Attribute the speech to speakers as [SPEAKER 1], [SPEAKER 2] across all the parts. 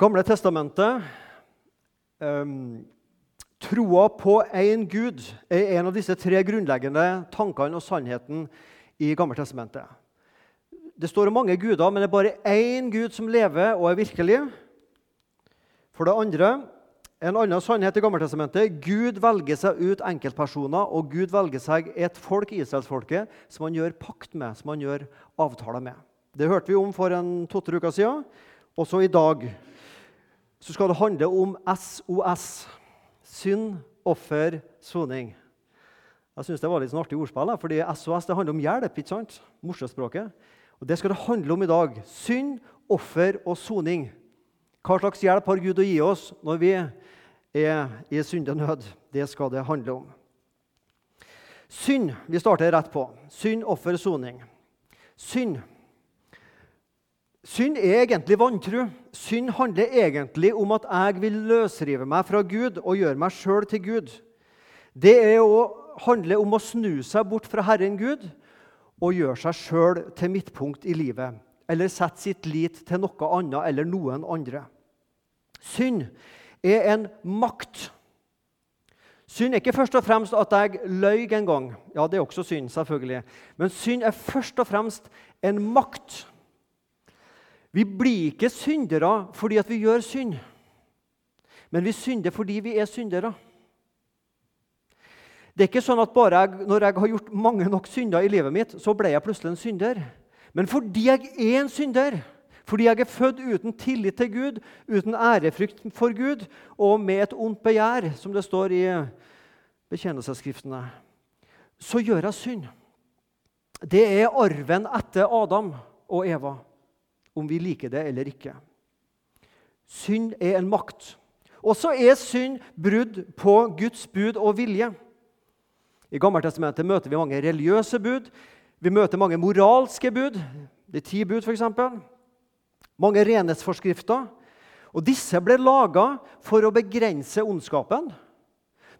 [SPEAKER 1] Gamle testamentet um, Troa på én Gud er en av disse tre grunnleggende tankene og sannheten i Gammeltestamentet. Det står om mange guder, men det er bare én Gud som lever og er virkelig. For det andre, en annen sannhet i Gammeltestamentet Gud velger seg ut enkeltpersoner, og Gud velger seg et folk, Israelsfolket, som han gjør pakt med, som han gjør avtaler med. Det hørte vi om for en to-tre uker siden. Også i dag så skal det handle om SOS. Synd, offer, soning. Jeg synes Det var litt sånn artig ordspill, fordi SOS det handler om hjelp. ikke sant? Morsespråket. Og Det skal det handle om i dag. Synd, offer og soning. Hva slags hjelp har Gud å gi oss når vi er i syndenød? Det skal det handle om. Synd. Vi starter rett på. Synd, offer, soning. Synd Synd er egentlig vantro. Synd handler egentlig om at jeg vil løsrive meg fra Gud og gjøre meg sjøl til Gud. Det er å handle om å snu seg bort fra Herren Gud og gjøre seg sjøl til midtpunkt i livet. Eller sette sitt lit til noe annet eller noen andre. Synd er en makt. Synd er ikke først og fremst at jeg løy en gang. Ja, det er også synd, selvfølgelig. Men synd er først og fremst en makt. Vi blir ikke syndere fordi vi gjør synd, men vi synder fordi vi er syndere. Det er ikke sånn at bare jeg, når jeg har gjort mange nok synder i livet mitt, så ble jeg plutselig en synder. Men fordi jeg er en synder, fordi jeg er født uten tillit til Gud, uten ærefrykt for Gud og med et ondt begjær, som det står i bekjennelsesskriftene, så gjør jeg synd. Det er arven etter Adam og Eva om vi liker det eller ikke. Synd er en makt. Og så er synd brudd på Guds bud og vilje. I Gammeltestamentet møter vi mange religiøse bud. Vi møter mange moralske bud, de ti bud f.eks. Mange renhetsforskrifter. Og Disse ble laga for å begrense ondskapen,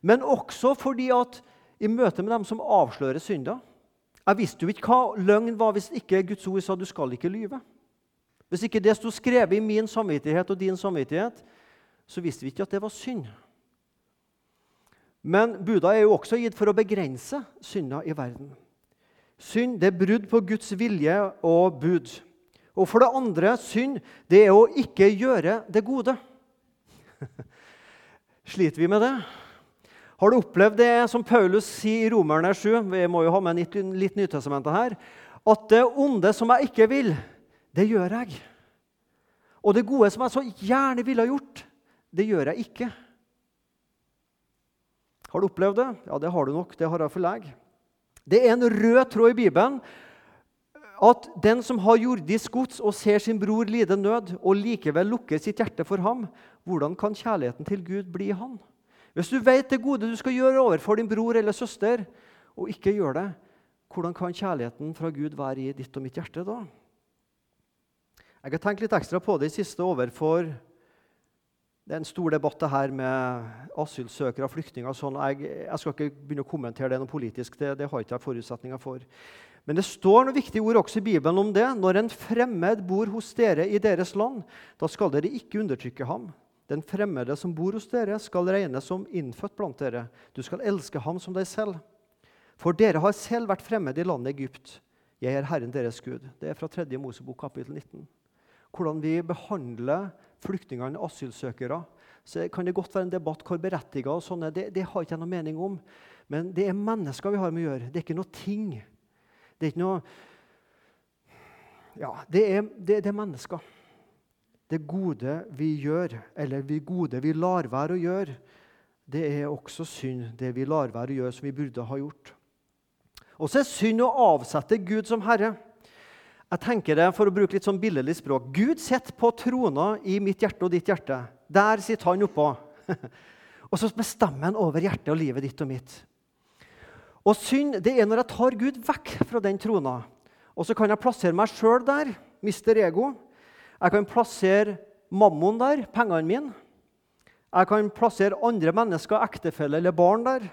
[SPEAKER 1] men også fordi at i møte med dem som avslører synder Jeg visste jo ikke hva løgn var hvis ikke Guds ord sa du skal ikke lyve. Hvis ikke det sto skrevet i min samvittighet og din samvittighet, så visste vi ikke at det var synd. Men Buda er jo også gitt for å begrense synda i verden. Synd det er brudd på Guds vilje og bud. Og for det andre, synd det er å ikke gjøre det gode. Sliter vi med det? Har du opplevd det som Paulus sier i Romerne 7? Vi må jo ha med litt Nytestamentet her. At det onde som jeg ikke vil, det gjør jeg. Og det gode som jeg så gjerne ville ha gjort, det gjør jeg ikke. Har du opplevd det? Ja, det har du nok. Det har jeg for leg. Det er en rød tråd i Bibelen at den som har jordisk gods og ser sin bror lide nød, og likevel lukker sitt hjerte for ham, hvordan kan kjærligheten til Gud bli i han? Hvis du vet det gode du skal gjøre overfor din bror eller søster, og ikke gjør det, hvordan kan kjærligheten fra Gud være i ditt og mitt hjerte da? Jeg har tenkt litt ekstra på det i siste overfor Det er en stor debatt det her med asylsøkere og flyktninger. sånn. Jeg, jeg, skal ikke begynne å kommentere det noe politisk. Det, det har ikke jeg forutsetninger for. Men det står noen viktige ord også i Bibelen om det. Når en fremmed bor hos dere i deres land, da skal dere ikke undertrykke ham. Den fremmede som bor hos dere, skal regnes som innfødt blant dere. Du skal elske ham som deg selv. For dere har selv vært fremmede i landet Egypt. Jeg er Herren deres Gud. Det er fra 3. Mosebok kapittel 19 hvordan vi behandler flyktningene, asylsøkere. Så kan det godt være en debatt hvor berettiget og sånne, det, det har ikke jeg noe mening om. Men det er mennesker vi har med å gjøre. Det er ikke noe ting. Det er ikke noe Ja, det er, det, det er mennesker. Det gode vi gjør, eller det gode vi lar være å gjøre, det er også synd, det vi lar være å gjøre, som vi burde ha gjort. Og så er synd å avsette Gud som Herre. Jeg tenker det, for å bruke litt sånn billedlig språk, Gud sitter på trona i mitt hjerte og ditt hjerte. Der sitter han oppå. og så bestemmer han over hjertet og livet ditt og mitt. Og synd det er når jeg tar Gud vekk fra den trona. Og så kan jeg plassere meg sjøl der, mister ego. Jeg kan plassere mammon der, pengene mine. Jeg kan plassere andre mennesker, ektefelle eller barn der.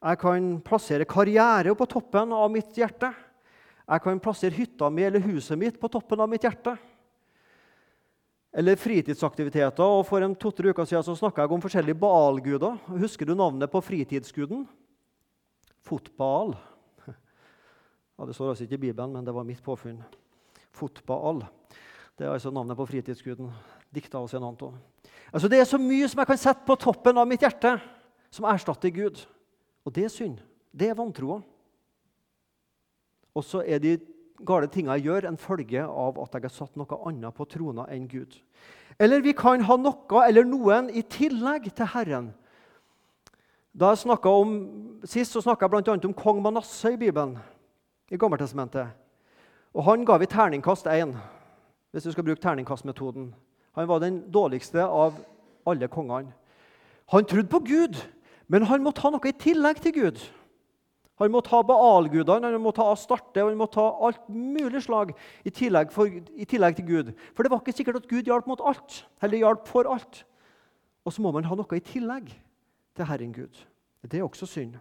[SPEAKER 1] Jeg kan plassere karriere på toppen av mitt hjerte. Jeg kan plassere hytta mi eller huset mitt på toppen av mitt hjerte. Eller fritidsaktiviteter. og For en to-tre uker siden snakka jeg om forskjellige Baal-guder. Husker du navnet på fritidsguden? Fotball. Ja, det står altså ikke i Bibelen, men det var mitt påfunn. Fotball. Det er altså navnet på fritidsguden. Dikta av en annen Altså, det er så mye som jeg kan sette på toppen av mitt hjerte, som erstatter Gud. Og det er synd. Det er vantroa. Og så er de gale tingene jeg gjør, en følge av at jeg har satt noe annet på trona enn Gud. Eller vi kan ha noe eller noen i tillegg til Herren. Da jeg om, Sist så snakka jeg bl.a. om kong Manasseh i Bibelen, i Gammeltestamentet. Og Han ga vi terningkast én, hvis du skal bruke terningkastmetoden. Han var den dårligste av alle kongene. Han trodde på Gud, men han måtte ha noe i tillegg til Gud. Han må ta Baal-gudene, han må ta Astarte han må ta alt mulig slag i tillegg, for, i tillegg, til Gud. For det var ikke sikkert at Gud hjalp mot alt, eller hjalp for alt. Og så må man ha noe i tillegg til Herren Gud. Det er også synd.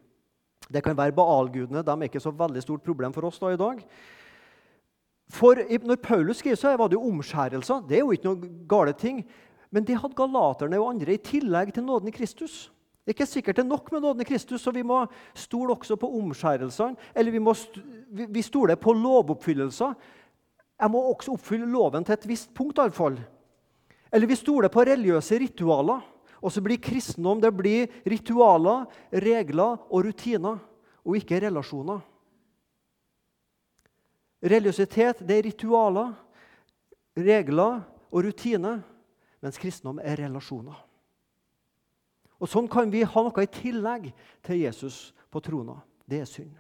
[SPEAKER 1] Det kan være Baal-gudene. De er ikke så veldig stort problem for oss da i dag. For Når Paulus skriver, så var det jo omskjærelser. Det er jo ikke noe gale ting. Men det hadde galaterne og andre i tillegg til nåden i Kristus. Er ikke sikkert det er nok med nåden i Kristus, så vi må stole også på omskjærelsene. Eller vi, st vi stoler på lovoppfyllelser. Jeg må også oppfylle loven til et visst punkt. I alle fall. Eller vi stoler på religiøse ritualer. Og så blir kristendom det blir ritualer, regler og rutiner, og ikke relasjoner. Religiøsitet det er ritualer, regler og rutiner, mens kristendom er relasjoner. Og Sånn kan vi ha noe i tillegg til Jesus på trona. Det er synd.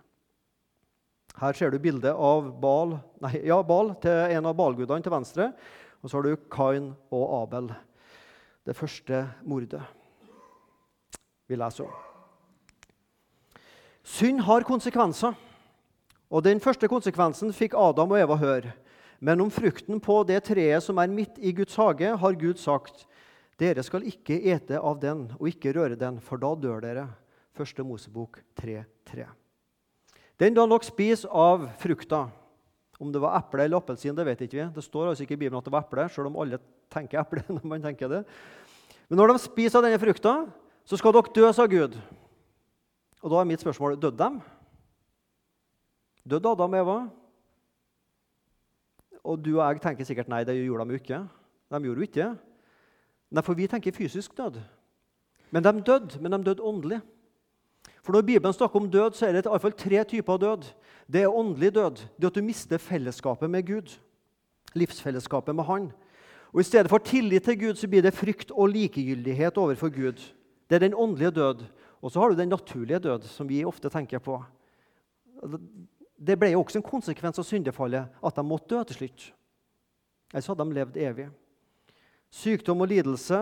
[SPEAKER 1] Her ser du bildet av Bal, nei, ja, Bal til en av balgudene til venstre. Og så har du Kain og Abel. Det første mordet vi leser om. Synd har konsekvenser. Og Den første konsekvensen fikk Adam og Eva høre. Men om frukten på det treet som er midt i Guds hage, har Gud sagt:" Dere skal ikke ete av den og ikke røre den, for da dør dere. Første Mosebok 3.3. Den da nok spist av frukta. Om det var eple eller appelsin, det vet ikke vi. Det står altså ikke i Bibelen at det var eple, selv om alle tenker eple. når man tenker det. Men når de spiser av denne frukta, så skal dere dø, sa Gud. Og da er mitt spørsmål døde de? Døde Adam og Eva? Og du og jeg tenker sikkert nei, det gjorde de jo ikke. De gjorde jo ikke Nei, for vi tenker fysisk død. Men de døde, men de døde åndelig. For Når Bibelen snakker om død, så er det i alle fall tre typer død. Det er åndelig død. Det er at du mister fellesskapet med Gud. Livsfellesskapet med Han. Og I stedet for tillit til Gud så blir det frykt og likegyldighet overfor Gud. Det er den åndelige død. Og så har du den naturlige død, som vi ofte tenker på. Det ble jo også en konsekvens av syndefallet at de måtte dø til slutt. Ellers hadde de levd evig sykdom og lidelse.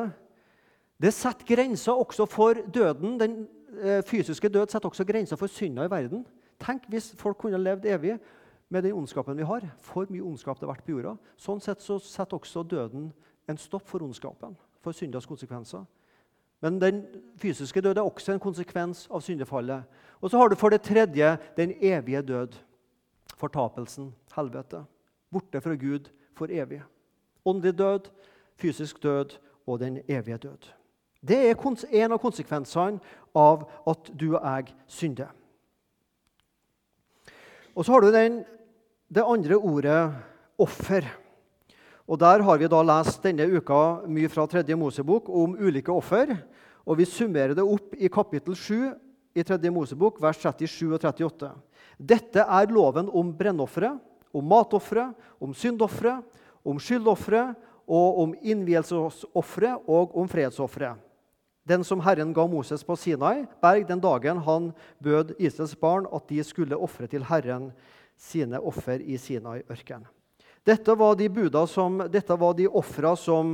[SPEAKER 1] Det setter grenser også for døden. Den eh, fysiske død setter også grenser for synda i verden. Tenk hvis folk kunne levd evig med den ondskapen vi har. For mye ondskap det har vært på jorda. Sånn sett så setter også døden en stopp for ondskapen, for syndas konsekvenser. Men den fysiske død er også en konsekvens av syndefallet. Og så har du for det tredje den evige død. Fortapelsen, helvete. Borte fra Gud for evig. Åndelig død, fysisk død og den evige død. Det er en av konsekvensene av at du og jeg synder. Og så har du den, det andre ordet offer. Og Der har vi da lest denne uka mye fra tredje Mosebok om ulike offer. Og Vi summerer det opp i kapittel 7 i tredje Mosebok, vers 37 og 38. Dette er loven om brennofre, om matofre, om syndofre, om skyldofre og om innvielsesofre og om fredsofre. Den som Herren ga Moses på Sinai berg den dagen han bød Israels barn at de skulle ofre til Herren sine offer i Sinai-ørkenen. Dette var de buda som, de ofra som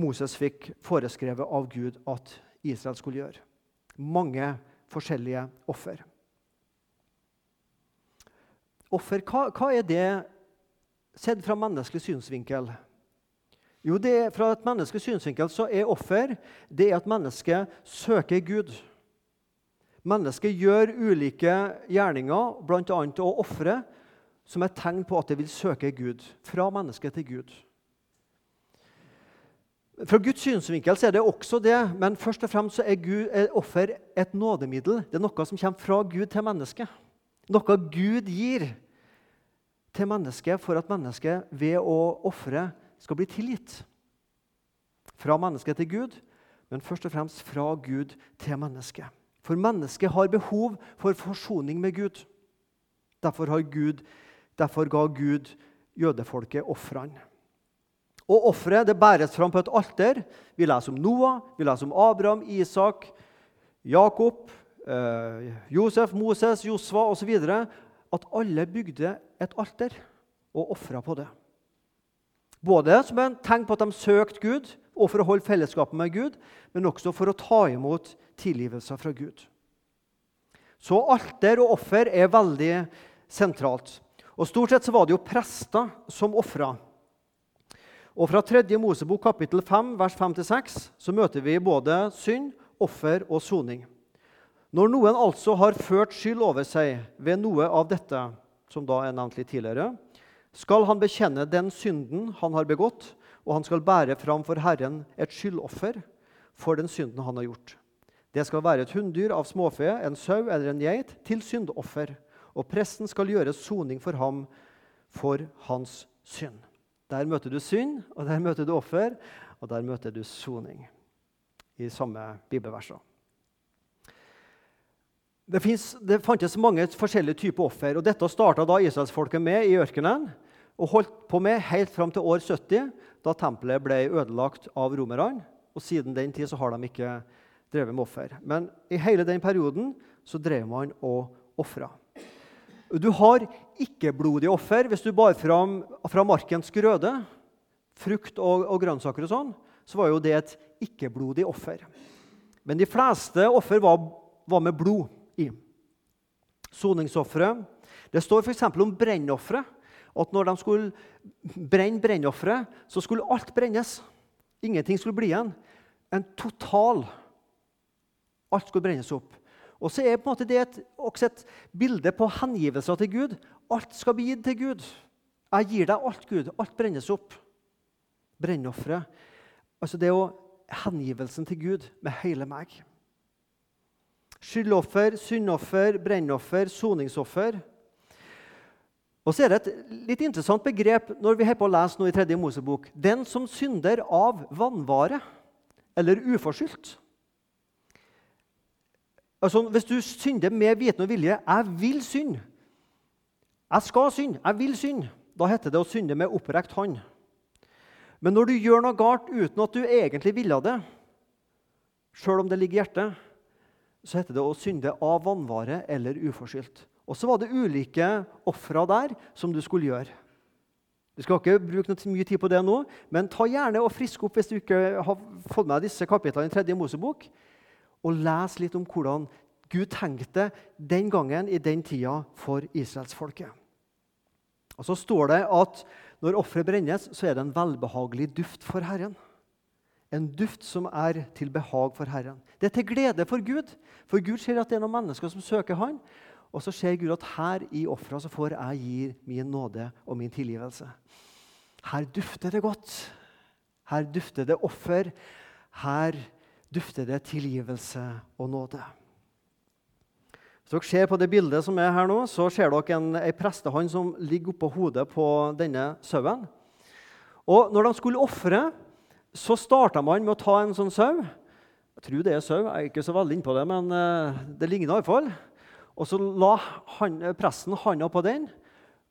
[SPEAKER 1] Moses fikk foreskrevet av Gud at Israel skulle gjøre. Mange forskjellige offer. Offer, hva, hva er det sett fra menneskelig synsvinkel? Jo, det er, Fra et menneskes synsvinkel så er offer det at mennesket søker Gud. Mennesket gjør ulike gjerninger, bl.a. å ofre, som et tegn på at det vil søke Gud. Fra mennesket til Gud. Fra Guds synsvinkel så er det også det, men først og fremst så er, Gud, er offer et nådemiddel. Det er noe som kommer fra Gud til mennesket. Noe Gud gir til mennesket for at mennesket ved å ofre skal bli tilgitt. Fra mennesket til Gud, men først og fremst fra Gud til mennesket. For mennesket har behov for forsoning med Gud. Derfor, Gud, derfor ga Gud jødefolket ofrene. Og offeret bæres fram på et alter. Vi leser om Noah, vi leser om Abraham, Isak, Jakob, eh, Josef, Moses, Josva osv. At alle bygde et alter og ofra på det. Både som en tegn på at de søkte Gud, og for å holde fellesskapet med Gud, men også for å ta imot tilgivelse fra Gud. Så alter og offer er veldig sentralt. Og Stort sett så var det jo prester som ofra. Og Fra 3. Mosebok kapittel 5, vers 5-6 så møter vi både synd, offer og soning. Når noen altså har ført skyld over seg ved noe av dette, som da er nevnt litt tidligere, skal han bekjenne den synden han har begått, og han skal bære fram for Herren et skyldoffer for den synden han har gjort. Det skal være et hunndyr av småfe, en sau eller en geit, til syndoffer, og presten skal gjøre soning for ham for hans synd. Der møter du synd, og der møter du offer, og der møter du soning. I samme bibelverser. Det, finnes, det, fantes mange forskjellige typer offer. og Dette starta israelsfolket med i ørkenen og holdt på med helt fram til år 70, da tempelet ble ødelagt av romerne. Og Siden den tid så har de ikke drevet med offer. Men i hele den perioden så drev man og ofra. Du har ikke-blodige offer hvis du bar fram fra markens grøde, frukt og, og grønnsaker og sånn, så var jo det et ikke-blodig offer. Men de fleste offer var, var med blod i. Soningsofre. Det står f.eks. om brennofre. At når de skulle brenne brennofferet, så skulle alt brennes. Ingenting skulle bli igjen. En total Alt skulle brennes opp. Og så er på en måte det et, også et bilde på hengivelser til Gud. Alt skal bli gitt til Gud. Jeg gir deg alt, Gud. Alt brennes opp. Brennofferet. Altså det jo hengivelsen til Gud med hele meg. Skyldoffer, syndoffer, brennoffer, soningsoffer. Og så er det et litt interessant begrep når vi på å lese noe i tredje Mosebok. Den som synder av vannvare eller uforskyldt. Altså, Hvis du synder med viten og vilje 'Jeg vil synde'. Jeg skal synde. Jeg vil synde. Da heter det å synde med opprekt hånd. Men når du gjør noe galt uten at du egentlig ville det, sjøl om det ligger i hjertet, så heter det å synde av vannvare eller uforskyldt. Og så var det ulike ofre der som du skulle gjøre. Du skal ikke bruke mye tid på det nå, men ta gjerne og frisk opp hvis du ikke har fått med disse kapitlene i tredje Mosebok og les litt om hvordan Gud tenkte den gangen i den tida for israelsfolket. Og Så står det at når offeret brennes, så er det en velbehagelig duft for Herren. En duft som er til behag for Herren. Det er til glede for Gud. For Gud ser at det er noen mennesker som søker Han. Og så ser Gud at her i offeret får jeg gi min nåde og min tilgivelse. Her dufter det godt. Her dufter det offer. Her dufter det tilgivelse og nåde. Hvis dere ser på det bildet som er her nå, så ser dere en, en prestehånd som ligger oppå hodet på denne sauen. Og når de skulle ofre, så starta man med å ta en sånn sau. Jeg tror det er sau, jeg er ikke så veldig innpå det, men uh, det ligner iallfall. Og så la han, presten handa på den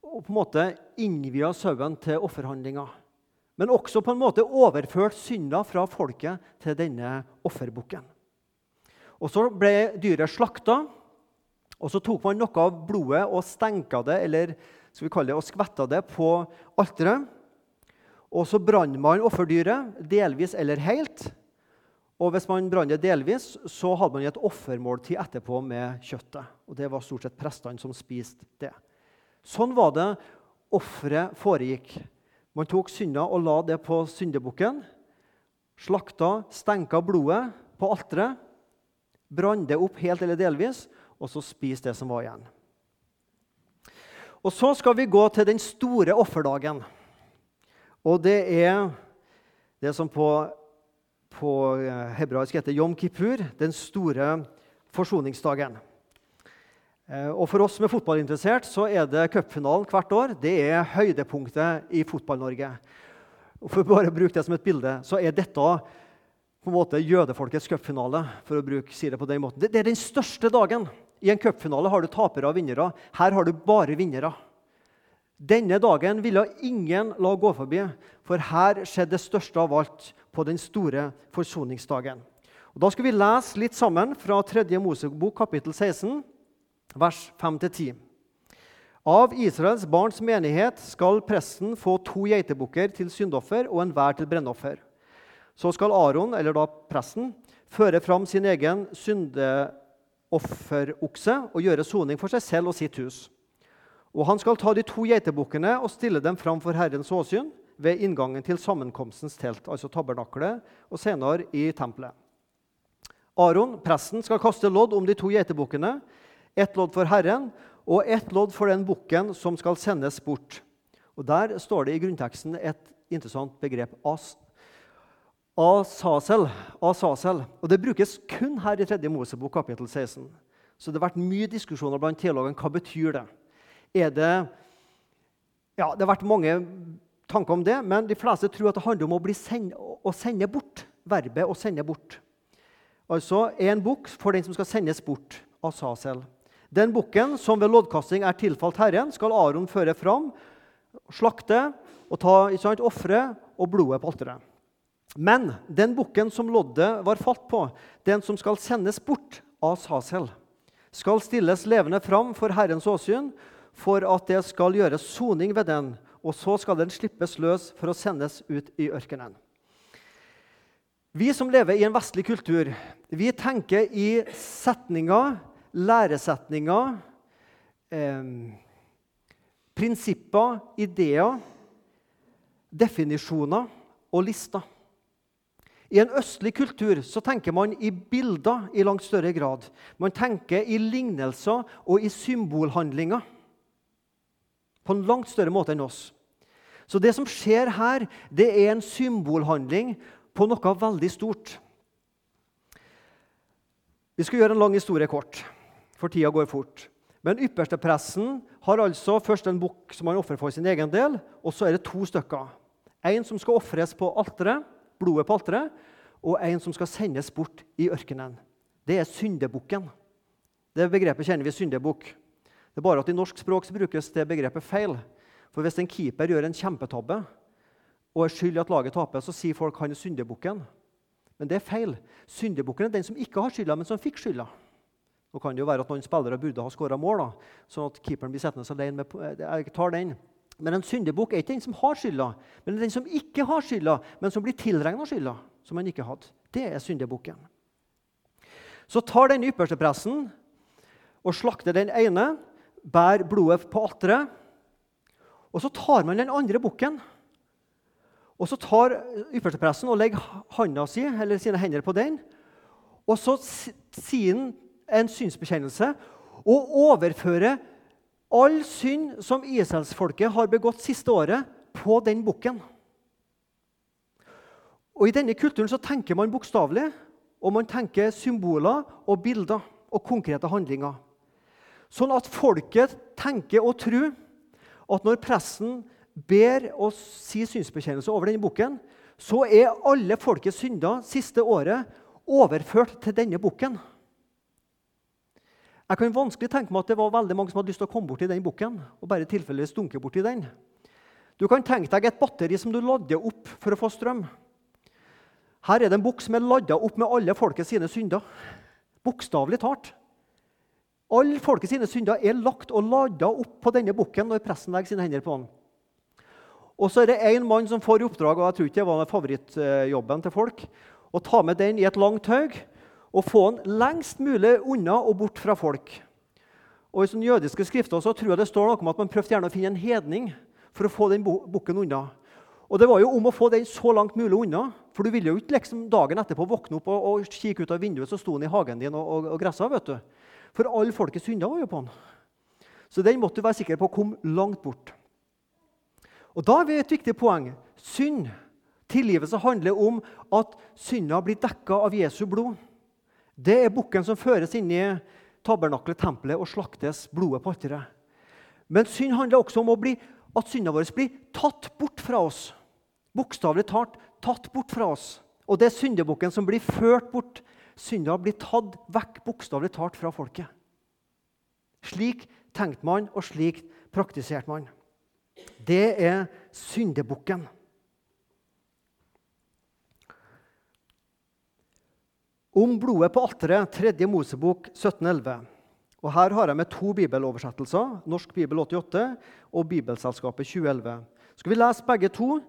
[SPEAKER 1] og på en måte innvia sauen til offerhandlinga men også på en måte overført synda fra folket til denne offerbukken. Og Så ble dyret slakta, og så tok man noe av blodet og stenka det, eller skal vi kalle det, og skvetta det på alteret. Og så brant man offerdyret, delvis eller helt. Og hvis man brant det delvis, så hadde man et offermåltid etterpå med kjøttet. Og Det var stort sett prestene som spiste det. Sånn var det offeret foregikk. Man tok synda og la det på syndebukken. Slakta, stenka blodet på alteret. Brant det opp helt eller delvis, og så spiste det som var igjen. Og Så skal vi gå til den store offerdagen. Og det er det som på på eh, hebraisk heter Yom Kippur, den store forsoningsdagen. Eh, og For oss som er fotballinteressert, så er det cupfinalen hvert år. Det er høydepunktet i Fotball-Norge. Og For å bare bruke det som et bilde, så er dette på en måte jødefolkets cupfinale. for å si Det på den måten. Det, det er den største dagen. I en cupfinale har du tapere og vinnere. Her har du bare vinnere. Denne dagen ville ingen la gå forbi, for her skjedde det største av alt på den store forsoningsdagen. Og da skal vi lese litt sammen fra 3. Mosebok kapittel 16, vers 5-10. Av Israels barns menighet skal presten få to geitebukker til syndoffer og enhver til brennoffer. Så skal Aron, eller da presten, føre fram sin egen syndeofferokse og gjøre soning for seg selv og sitt hus. Og han skal ta de to geitebukkene og stille dem fram for Herrens åsyn ved inngangen til sammenkomstens telt, altså tabernaklet, og senere i tempelet. Aron, presten, skal kaste lodd om de to geitebukkene, ett lodd for Herren og ett lodd for den bukken som skal sendes bort. Og Der står det i grunnteksten et interessant begrep. As Asasel. Asasel. Og Det brukes kun her i 3. Mosebok kapittel 16. Så det har vært mye diskusjoner blant teologene. Hva betyr det? Er det ja, Det har vært mange tanker om det, men de fleste tror at det handler om å, send, å sende bort. Verbet 'å sende bort'. Altså en bukk for den som skal sendes bort. av Sasel. Den bukken som ved loddkasting er tilfalt Herren, skal Aron føre fram, slakte og ta ofre og blodet på alteret. Men den bukken som loddet var falt på, den som skal sendes bort, av Sasel, skal stilles levende fram for Herrens åsyn for at det skal gjøres soning ved den, og så skal den slippes løs for å sendes ut i ørkenen. Vi som lever i en vestlig kultur, vi tenker i setninger, læresetninger, eh, prinsipper, ideer, definisjoner og lister. I en østlig kultur så tenker man i bilder i langt større grad. Man tenker i lignelser og i symbolhandlinger på en langt større måte enn oss. Så det som skjer her, det er en symbolhandling på noe veldig stort. Vi skal gjøre en lang historie kort, for tida går fort. Men ypperstepresten har altså først en bukk som han ofrer for sin egen del, og så er det to stykker. En som skal ofres på alteret, blodet på alteret, og en som skal sendes bort i ørkenen. Det er syndebukken. Det begrepet kjenner vi syndebukk. Det er bare at I norsk språk så brukes det begrepet feil. For Hvis en keeper gjør en kjempetabbe og er skyld i at laget taper, så sier folk han er syndebukken. Men det er feil. Syndebukken er den som ikke har skylda, men som fikk skylda. Nå kan det jo være at noen spillere burde ha skåra mål, da, sånn at keeperen blir sittende alene. med Jeg tar den. Men en syndebukk er ikke den som har skylda, men den som ikke har skylda, men som blir tilregna skylda, som han ikke hadde. Det er syndebukken. Så tar den ypperste pressen og slakter den ene bærer blodet på alteret. Og så tar man den andre bukken. Og så tar ypperstepresten og legger handa si, eller sine hender på den. Og så sier han en synsbekjennelse og overfører all synd som Israelsfolket har begått siste året, på den bukken. Og I denne kulturen så tenker man bokstavelig, og man tenker symboler og bilder og konkrete handlinger. Sånn at folket tenker og tror at når presten ber og sier synsbekjennelse over denne boken, så er alle folkets synder siste året overført til denne boken. Jeg kan vanskelig tenke meg at det var veldig mange som hadde lyst til å komme bort til den boken, og bare tilfelligvis dunke borti den. Du kan tenke deg et batteri som du lader opp for å få strøm. Her er det en bukk som er lada opp med alle folkets sine synder. Bokstavelig talt. Alle folket sine synder er lagt og lada opp på denne bukken når presten legger sine hender på den. Og så er det én mann som får i oppdrag, og jeg tror ikke det var favorittjobben til folk, å ta med den i et langt haug og få den lengst mulig unna og bort fra folk. Og I sånne jødiske skrifter så tror jeg det står noe om at man prøvde gjerne å finne en hedning for å få den bukken unna. Og Det var jo om å få den så langt mulig unna. For du ville jo ikke liksom dagen etterpå våkne opp og, og kikke ut av vinduet, så sto den i hagen din og, og, og gressa. vet du. For alle folkets synder var jo på han. Så den måtte du være sikker på å komme langt bort. Og Da er vi et viktig poeng. Synd Tilgivelse handler om at synda blir dekka av Jesu blod. Det er bukken som føres inn i tabernaklet, tempelet, og slaktes blodet på alteret. Men synd handler også om bli, at synda vår blir tatt bort fra oss. Bokstavelig talt tatt bort fra oss. Og det er syndebukken som blir ført bort. Synda blir tatt vekk bokstavelig talt fra folket. Slik tenkte man, og slik praktiserte man. Det er syndebukken. Om blodet på alteret, 3. Mosebok 1711. Og Her har jeg med to bibeloversettelser, Norsk bibel 88 og Bibelselskapet 2011. Skal vi lese begge to,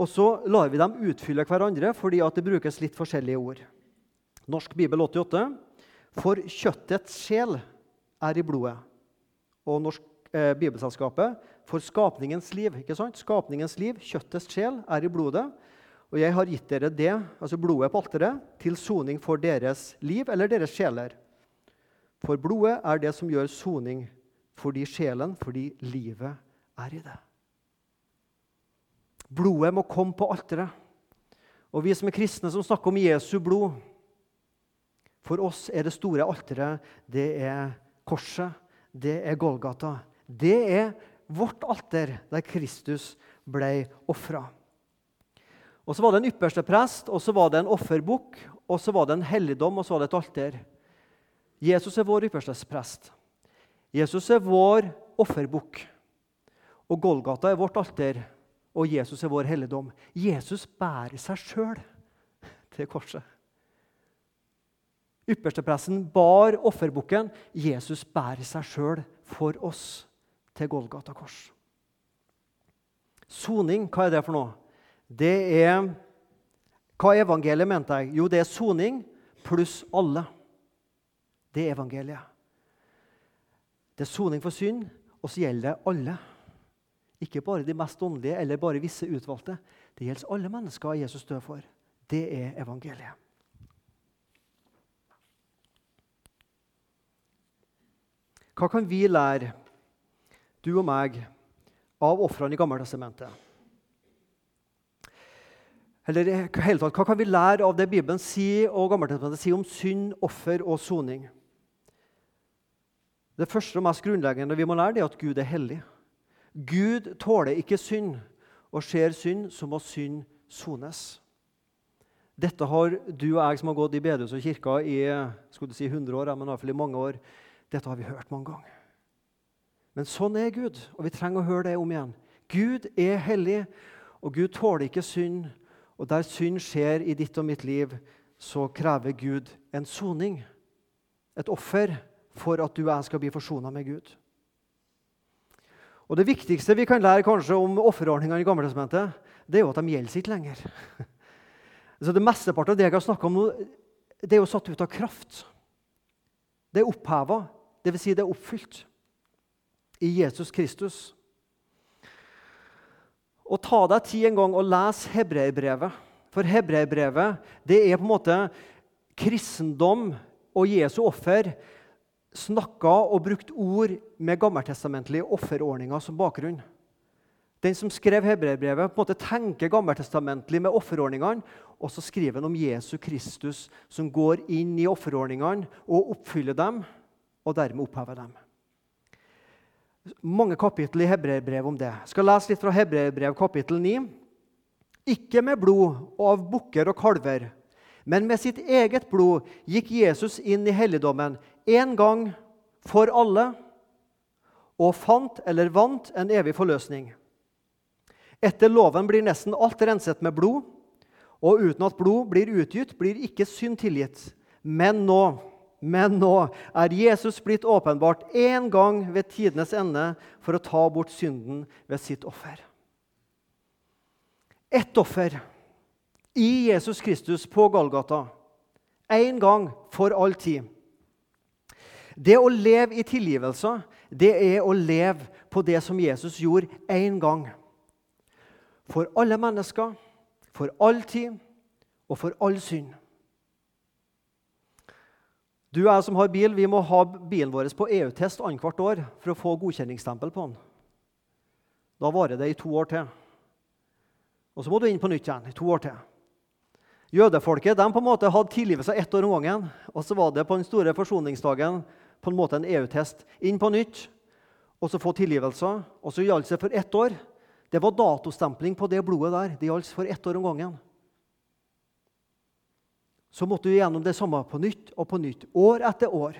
[SPEAKER 1] og så lar vi dem utfylle hverandre fordi det brukes litt forskjellige ord. Norsk bibel 88. For kjøttets sjel er i blodet. Og Norsk eh, Bibelselskapet for skapningens liv. ikke sant? Skapningens liv, kjøttets sjel, er i blodet. Og jeg har gitt dere det, altså blodet på alteret, til soning for deres liv eller deres sjeler. For blodet er det som gjør soning fordi sjelen, fordi livet er i det. Blodet må komme på alteret. Og vi som er kristne, som snakker om Jesu blod For oss er det store alteret det er korset, det er Golgata. Det er vårt alter, der Kristus ble ofra. Og så var det en ypperste prest, og så var det en offerbukk, og så var det en helligdom, og så var det et alter. Jesus er vår ypperste prest. Jesus er vår offerbukk. Og Golgata er vårt alter, og Jesus er vår helligdom. Jesus bærer seg sjøl til korset. Ypperstepresten bar offerbukken. Jesus bærer seg sjøl for oss til Golgata kors. Soning, hva er det for noe? det er Hva er evangeliet, mente jeg? Jo, det er soning pluss alle. Det er evangeliet. Det er soning for synd, og så gjelder det alle. Ikke bare de mest åndelige eller bare visse utvalgte. Det gjelder alle mennesker Jesus dør for. Det er evangeliet. Hva kan vi lære, du og meg, av ofrene i Gammeltestamentet? Eller hele tatt, Hva kan vi lære av det Bibelen sier og Gammeltestamentet sier om synd, offer og soning? Det første og mest grunnleggende vi må lære, det er at Gud er hellig. Gud tåler ikke synd, og ser synd, så må synd sones. Dette har du og jeg som har gått i bedehus og kirka i skulle si 100 år, men i hvert fall i mange år, dette har vi hørt mange ganger. Men sånn er Gud, og vi trenger å høre det om igjen. Gud er hellig, og Gud tåler ikke synd, og der synd skjer i ditt og mitt liv, så krever Gud en soning, et offer, for at du og jeg skal bli forsona med Gud. Og Det viktigste vi kan lære kanskje om offerordningene i Gammeltestamentet, det er jo at de gjelder ikke lenger. Så Det mesteparten av det jeg har snakka om nå, det er jo satt ut av kraft. Det er oppheva, dvs. Si det er oppfylt i Jesus Kristus. Og ta deg tid en gang og les hebreerbrevet. For hebreerbrevet det er på en måte kristendom og Jesu offer snakka og brukt ord med gammeltestamentlige offerordninger som bakgrunn. Den som skrev hebreerbrevet, tenker gammeltestamentlig med offerordningene, og så skriver han om Jesu Kristus, som går inn i offerordningene og oppfyller dem, og dermed opphever dem mange kapittel i hebreerbrevet om det. Jeg skal lese litt fra hebreerbrev kapittel 9. Ikke med blod og av bukker og kalver, men med sitt eget blod gikk Jesus inn i helligdommen én gang for alle og fant eller vant en evig forløsning. Etter loven blir nesten alt renset med blod, og uten at blod blir utgitt, blir ikke synd tilgitt. Men nå men nå er Jesus blitt åpenbart én gang ved tidenes ende for å ta bort synden ved sitt offer. Ett offer i Jesus Kristus på Galgata. Én gang for all tid. Det å leve i tilgivelse, det er å leve på det som Jesus gjorde én gang. For alle mennesker, for all tid og for all synd. Du og jeg som har bil, vi må ha bilen vår på EU-test annethvert år for å få godkjenningsstempel på den. Da varer det i to år til. Og så må du inn på nytt igjen i to år til. Jødefolket de på en måte hadde tilgivelse ett år om gangen. Og så var det på den store forsoningsdagen på en måte en EU-test. Inn på nytt, og så få tilgivelse. Og så gjaldt det for ett år. Det var datostempling på det blodet der. Det gjaldt for ett år om gangen. Så måtte du gjennom det samme på nytt og på nytt, år etter år.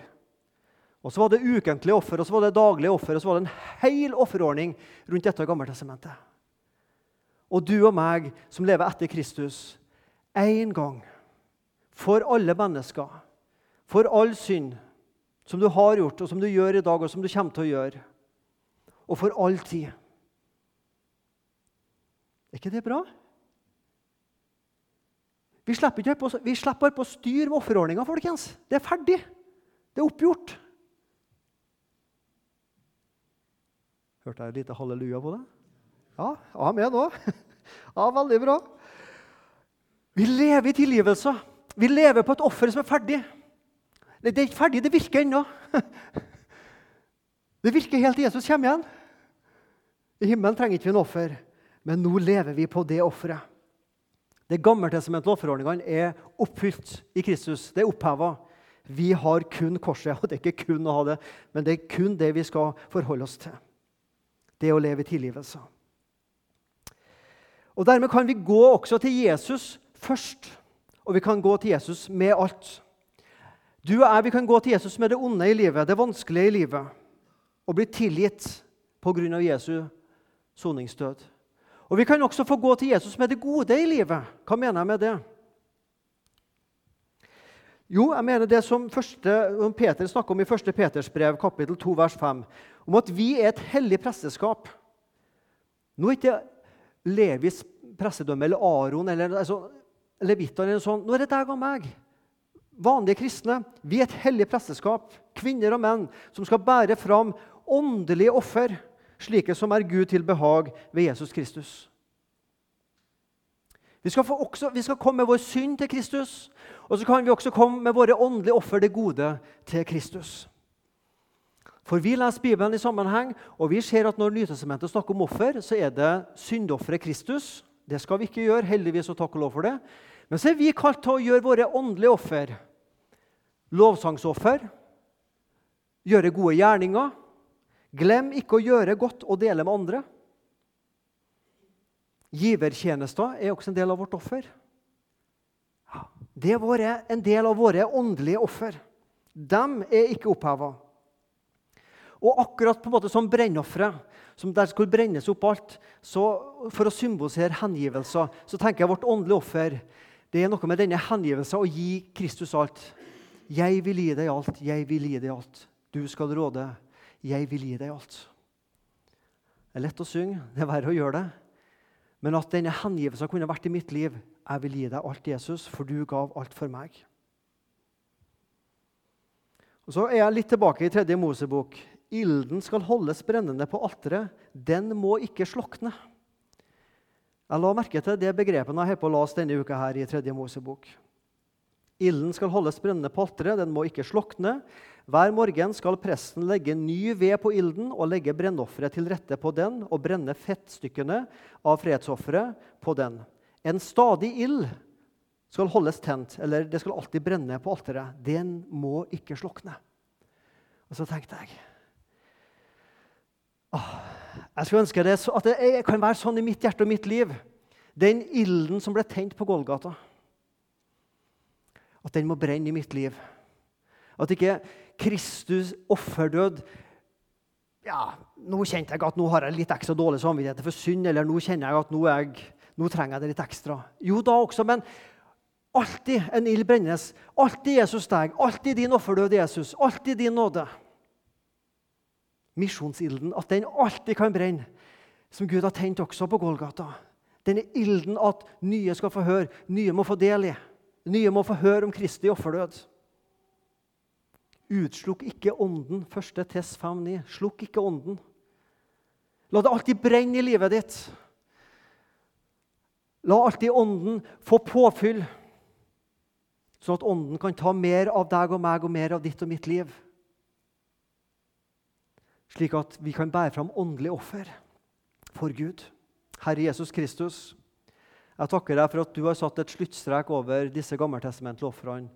[SPEAKER 1] Og Så var det ukentlige offer og så var det daglige offer og så var det en hel offerordning rundt dette Gammeltestamentet. Og du og meg som lever etter Kristus, én gang for alle mennesker, for all synd som du har gjort, og som du gjør i dag, og som du kommer til å gjøre, og for all tid. Er ikke det bra? Vi slipper, ikke opp, å styre offerordninga, folkens. Det er ferdig. Det er oppgjort. Hørte jeg et lite halleluja på det? Ja, amen òg. Ja, veldig bra. Vi lever i tilgivelse. Vi lever på et offer som er ferdig. Det er ikke ferdig, det virker ennå. Det virker helt til Jesus kommer igjen. I himmelen trenger ikke vi en offer, men nå lever vi på det offeret. Det gammeltestamentlige offerordningene er oppfylt i Kristus. Det er oppheva. Vi har kun korset. Og det er ikke kun å ha det, men det er kun det vi skal forholde oss til. Det å leve i tilgivelse. Og Dermed kan vi gå også til Jesus først. Og vi kan gå til Jesus med alt. Du og jeg vi kan gå til Jesus med det onde i livet, det vanskelige i livet, og bli tilgitt pga. Jesu soningsdød. Og Vi kan også få gå til Jesus med det gode i livet. Hva mener jeg med det? Jo, jeg mener det som, første, som Peter snakker om i 1. Peters brev, kapittel 2, vers 5, om at vi er et hellig presteskap. Nå er ikke Levis pressedømme eller Aron eller altså, eller sånn. Nå er det deg og meg. Vanlige kristne. Vi er et hellig presteskap, kvinner og menn, som skal bære fram åndelige offer, slike som er Gud til behag ved Jesus Kristus. Vi skal, også, vi skal, komme med vår synd til Kristus, og så kan vi også komme med våre åndelige offer, det gode, til Kristus. For Vi leser Bibelen i sammenheng, og vi ser at når Nytestamentet snakker om offer, så er det syndofferet Kristus. Det skal vi ikke gjøre, heldigvis og takk og lov for det. Men så er vi kalt til å gjøre våre åndelige offer. Lovsangsoffer. Gjøre gode gjerninger. Glem ikke å gjøre godt og dele med andre. Givertjenester er også en del av vårt offer. Det er en del av våre åndelige offer. Dem er ikke oppheva. Og akkurat på en måte som brennofferet, som der skulle brennes opp alt, så for å symbolisere hengivelser, så tenker jeg vårt åndelige offer det er noe med denne hengivelsen å gi Kristus alt. Jeg vil gi deg alt, jeg vil gi deg alt. Du skal råde, jeg vil gi deg alt. Det er lett å synge, det er verre å gjøre det. Men at denne hengivelsen kunne vært i mitt liv. Jeg vil gi deg alt, Jesus, for du gav alt for meg. Og Så er jeg litt tilbake i tredje Mosebok. Ilden skal holdes brennende på alteret. Den må ikke slokne. Jeg la merke til det begrepet jeg har på las denne uka her i tredje Mosebok. Ilden skal holdes brennende på alteret, den må ikke slokne. Hver morgen skal presten legge ny ved på ilden og legge brennofferet til rette på den og brenne fettstykkene av fredsofferet på den. En stadig ild skal holdes tent, eller det skal alltid brenne på alteret. Den må ikke slokne. Og så tenkte jeg åh, Jeg skulle ønske det, at det kan være sånn i mitt hjerte og mitt liv. Den ilden som ble tent på Golgata. At den må brenne i mitt liv. At ikke Kristus offerdød ja, Nå kjente jeg at nå har jeg litt ekstra dårlig samvittighet for synd, eller nå kjenner jeg at nå, jeg, nå trenger jeg det litt ekstra. Jo, da også, men alltid en ild brennes. Alltid Jesus deg, alltid din offerdød, Jesus. Alltid din nåde. Misjonsilden, at den alltid kan brenne, som Gud har tent også på Golgata. Denne ilden at nye skal få høre, nye må få del i. Nye må få høre om Kristi offerdød. Utslukk ikke ånden. Første Tess 5,9. Slukk ikke ånden. La det alltid brenne i livet ditt. La alltid ånden få påfyll, sånn at ånden kan ta mer av deg og meg og mer av ditt og mitt liv. Slik at vi kan bære fram åndelig offer for Gud. Herre Jesus Kristus, Jeg takker deg for at du har satt et sluttstrek over disse gammeltestamentlige ofrene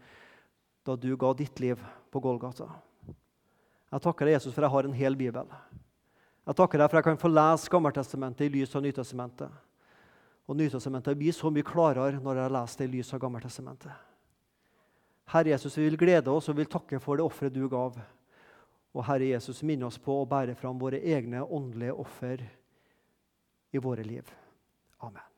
[SPEAKER 1] da du ga ditt liv på Golgata. Jeg takker deg, Jesus, for jeg har en hel bibel. Jeg takker deg for jeg kan få lese Gammeltestamentet i lys av Nytestamentet. Og Nytestamentet blir så mye klarere når jeg lest det i lys av Gammeltestamentet. Herre Jesus, vi vil glede oss og vil takke for det offeret du gav. Og Herre Jesus, minne oss på å bære fram våre egne åndelige offer i våre liv. Amen.